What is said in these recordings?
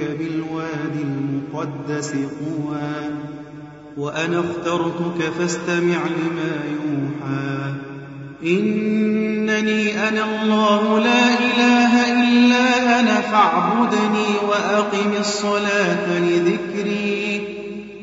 إنك بالوادي المقدس طوى. وأنا اخترتك فاستمع لما يوحى. إنني أنا الله لا إله إلا أنا فاعبدني وأقم الصلاة لذكري.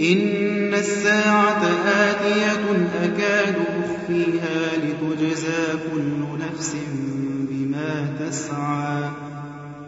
إن الساعة آتية أكاد أخفيها لتجزى كل نفس بما تسعى.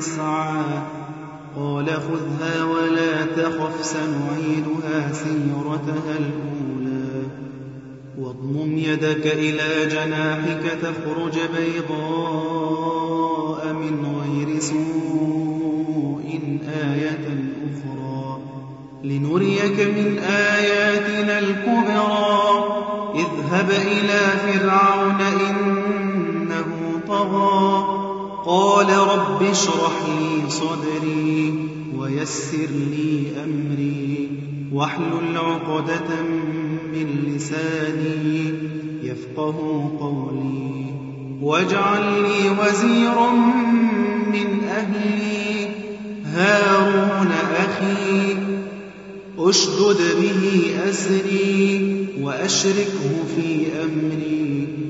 تسعى قال خذها ولا تخف سنعيدها سيرتها الأولى. واضمم يدك إلى جناحك تخرج بيضاء من غير سوء آية أخرى. لنريك من آياتنا الكبرى. اذهب إلى فرعون إنه قال رب اشرح لي صدري ويسر لي أمري واحلل عقدة من لساني يفقه قولي واجعل لي وزيرا من أهلي. هارون أخي أشدد به أسري وأشركه في أمري.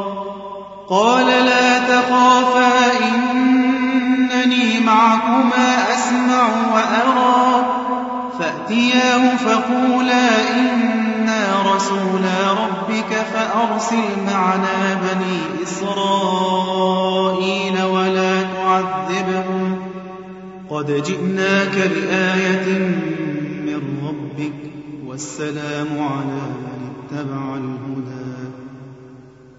قال لا تخافا إنني معكما أسمع وأرى. فأتياه فقولا إنا رسولا ربك فأرسل معنا بني إسرائيل ولا تعذبهم. قد جئناك بآية من ربك والسلام على من اتبع الهدى.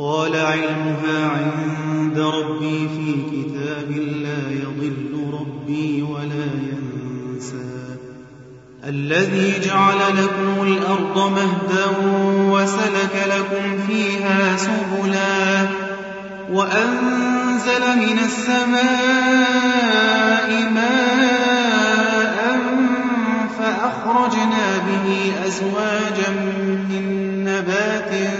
قال علمها عند ربي في كتاب لا يضل ربي ولا ينسى. الذي جعل لكم الأرض مهدا وسلك لكم فيها سبلا وأنزل من السماء ماء فأخرجنا به أزواجا من نبات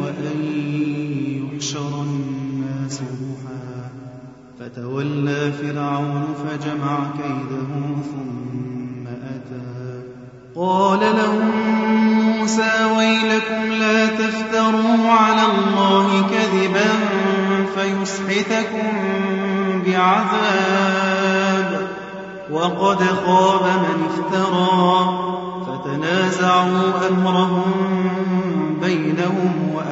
وأن يحشر الناس ضحى فتولى فرعون فجمع كيده ثم أتى. قال لهم موسى ويلكم لا تفتروا على الله كذبا فيسحتكم بعذاب. وقد خاب من افترى. فتنازعوا أمرهم بينهم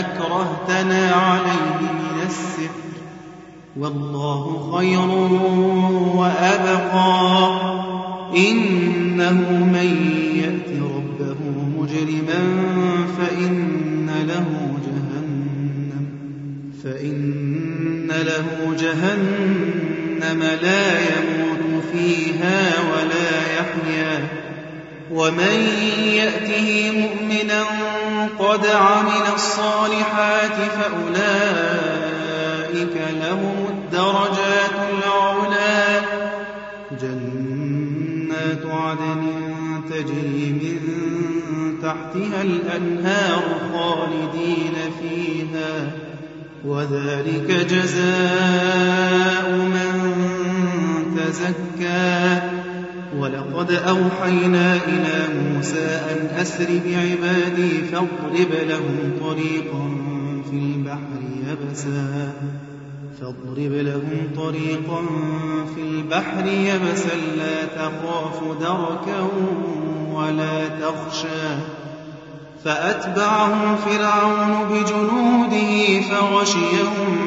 أَكْرَهْتَنَا عَلَيْهِ مِنَ السِّحْرِ ۗ. وَاللَّهُ خَيْرٌ وَأَبْقَىٰ. إِنَّهُ مَن يَأْتِ رَبَّهُ مُجْرِمًا فَإِنَّ لَهُ جَهَنَّمَ. لَا يَمُوتُ فِيهَا وَلَا يَحْيَىٰ وَمَن يَأْتِهِ مُؤْمِنًا قَدْ عَمِلَ الصَّالِحَاتِ فَأُولَٰئِكَ لَهُمُ الدَّرَجَاتُ الْعُلَىٰ جَنَّاتُ عَدْنٍ تَجْرِي مِن تَحْتِهَا الْأَنْهَارُ خَالِدِينَ فِيهَا. وَذَٰلِكَ جَزَاءُ مَن تَزَكَّىٰ. وَلَقَدْ أَوْحَيْنَا إِلَىٰ مُوسَىٰ أَنْ أَسْرِ بِعِبَادِي فَاضْرِبْ لَهُمْ طَرِيقًا فِي الْبَحْرِ يَبَسًا فاضرب لهم طريقا في البحر يبسا لا تخاف دركا ولا تخشى فأتبعهم فرعون بجنوده فغشيهم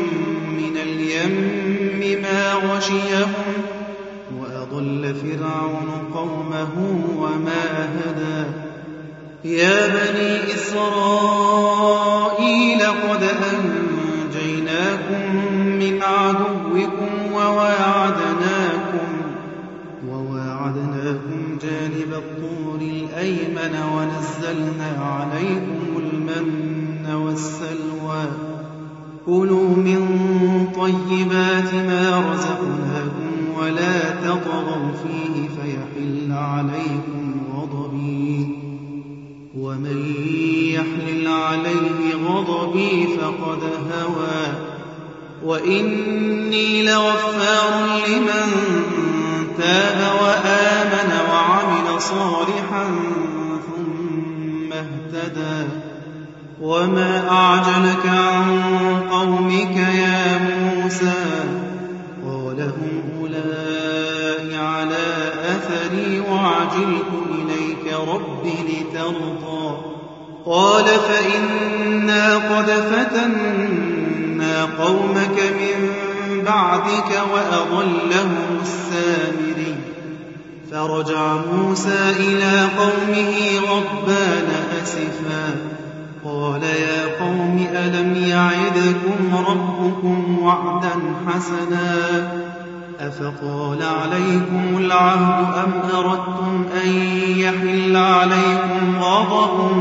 من اليم ما غشيهم وأضل فرعون قومه وما هدى يا بني إسرائيل قد أنجيناكم من عدوكم وواعدناكم وواعدناكم جانب الطور الأيمن ونزلنا عليكم المن والسلوى كلوا من طيبات ما رزقناكم ولا تطغوا فيه فيحل عليكم غضبي. ومن يحلل عليه غضبي فقد هوى. وإني لغفار لمن تاب وآمن وعمل صالحا ثم اهتدى. وما أعجلك عن قومك يا موسى؟ قال هم أولئك على أثري وعجلت إليك رب لترضى. قال فإنا قد فتنا قومك من بعدك وأضلهم السامري. فرجع موسى إلى قومه غضبان أسفا. قال يا قوم ألم يعدكم ربكم وعدا حسنا أفطال عليكم العهد أم أردتم أن يحل عليكم غضب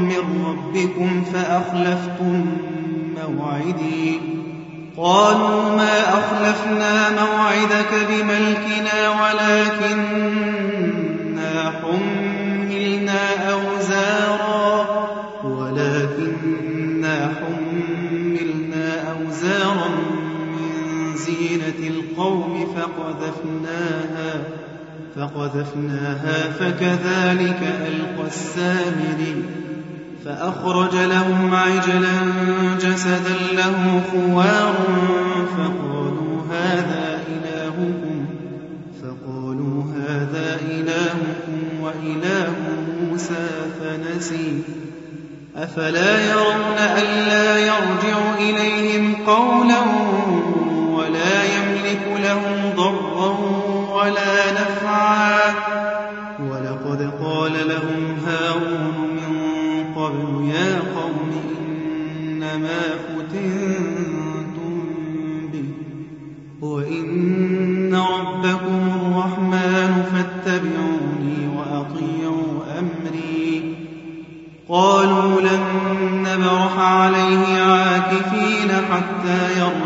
من ربكم فأخلفتم موعدي؟ قالوا ما أخلفنا موعدك بملكنا ولكننا زينة القوم فقذفناها فقذفناها فكذلك ألقى السامري فأخرج لهم عجلا جسدا له خوار فقالوا هذا إلهكم فقالوا هذا إلهكم وإله موسى فنسي. أفلا يرون ألا يرجع إليهم قولا لهم هارون قَبْلُ يَا قَوْمِ إِنَّمَا فُتِنتُم بِهِ وَإِنَّ رَبَّكُمُ الرَّحْمَٰنُ فَاتَّبِعُونِي وَأَطِيعُوا أَمْرِي قَالُوا لَن نَّبْرَحَ عَلَيْهِ عَاكِفِينَ حَتَّىٰ يَرْجِعَ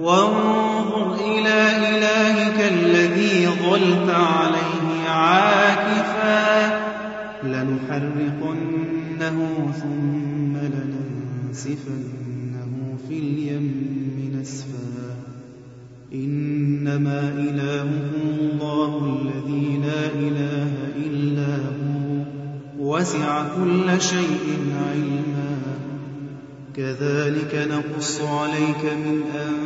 وانظر إلى إلهك الذي ظلت عليه عاكفا. لنحرقنه ثم لننسفنه في اليم نسفا. إنما إلهكم الله الذي لا إله إلا هو. وسع كل شيء علما. كذلك نقص عليك من أنباء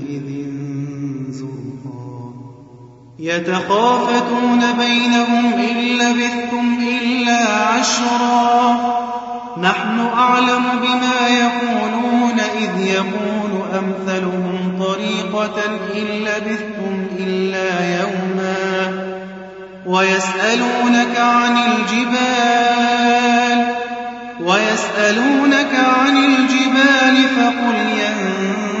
يتخافتون بينهم إن لبثتم إلا عشرا. نحن أعلم بما يقولون إذ يقول أمثلهم طريقة إن لبثتم إلا يوما. ويسألونك عن الجبال ويسألونك عن الجبال فقل ينسفها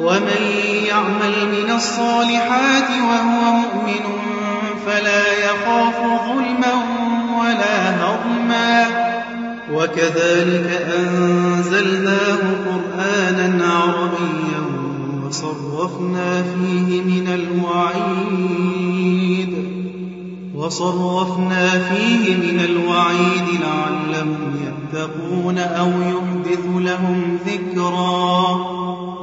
ومن يعمل من الصالحات وهو مؤمن فلا يخاف ظلما ولا هضما. وكذلك أنزلناه قرآنا عربيا وصرفنا فيه من الوعيد وصرفنا فيه من الوعيد لعلهم يتقون أو يحدث لهم ذكرا.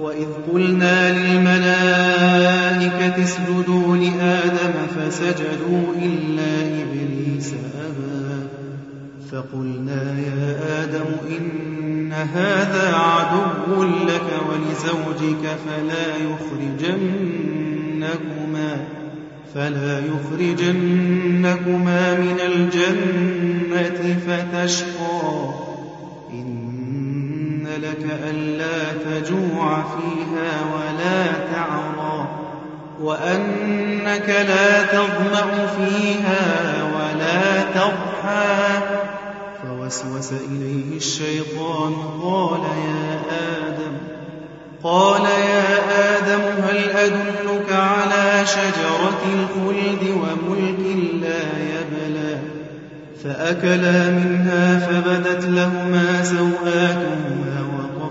وإذ قلنا للملائكة اسجدوا لآدم فسجدوا إلا إبليس أبى فقلنا يا آدم إن هذا عدو لك ولزوجك فلا يخرجنكما فلا يخرجنكما من الجنة فتشقى إن لك ألا تجوع فيها ولا تعرى وأنك لا تظمأ فيها ولا تضحى فوسوس إليه الشيطان قال يا آدم قال يا آدم هل أدلك على شجرة الخلد وملك لا يبلى فأكلا منها فبدت لهما سوآتهما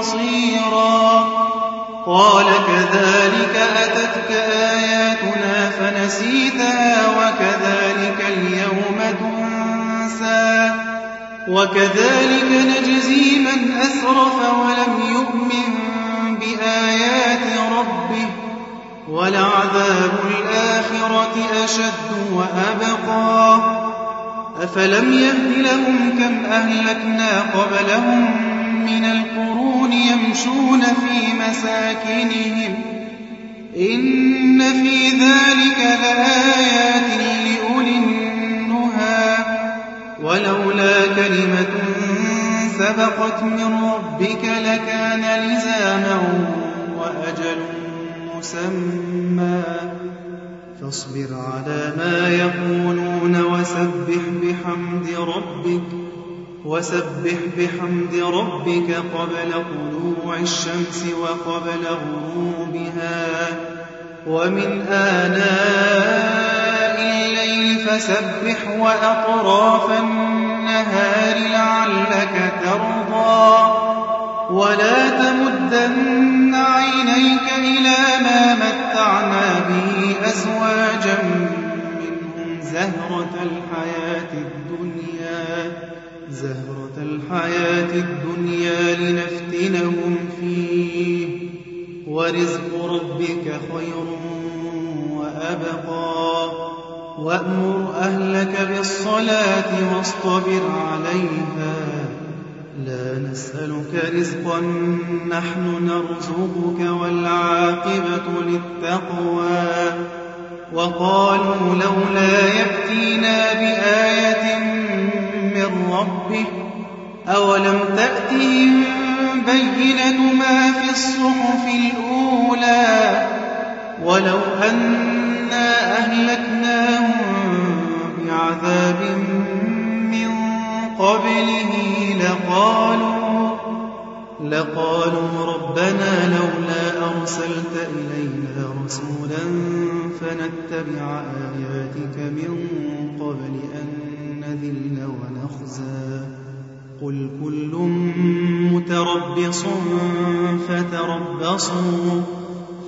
بصيرا قال كذلك أتتك آياتنا فنسيتها وكذلك اليوم تنسى. وكذلك نجزي من أسرف ولم يؤمن بآيات ربه. ولعذاب الآخرة أشد وأبقى. أفلم يهد لهم كم أهلكنا قبلهم من القرون يمشون في مساكنهم. إن في ذلك لآيات لأولي النهى. ولولا كلمة سبقت من ربك لكان لزاما وأجل مسمى. فاصبر على ما يقولون وسبح بحمد ربك. وسبح بحمد ربك قبل طلوع الشمس وقبل غروبها. ومن آناء الليل فسبح وأطراف النهار لعلك ترضى. ولا تمدن عينيك إلى ما متعنا به أزواجا منهم زهرة الحياة الدنيا. زهرة الحياة الدنيا لنفتنهم فيه. ورزق ربك خير وأبقى. وأمر أهلك بالصلاة واصطبر عليها. لا نسألك رزقا نحن نرزقك والعاقبة للتقوى. وقالوا لولا يأتينا بآية من ربه أولم تأتهم بينة ما في الصحف الأولى ولو أنا أهلكناهم بعذاب من قبله لقالوا لقالوا ربنا لولا أرسلت إلينا رسولا فنتبع آياتك من قبل أن نذل ونخزى. قل كل متربص فتربصوا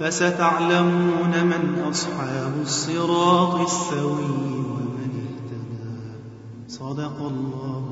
فستعلمون من أصحاب الصراط السوي ومن اهتدى. صدق الله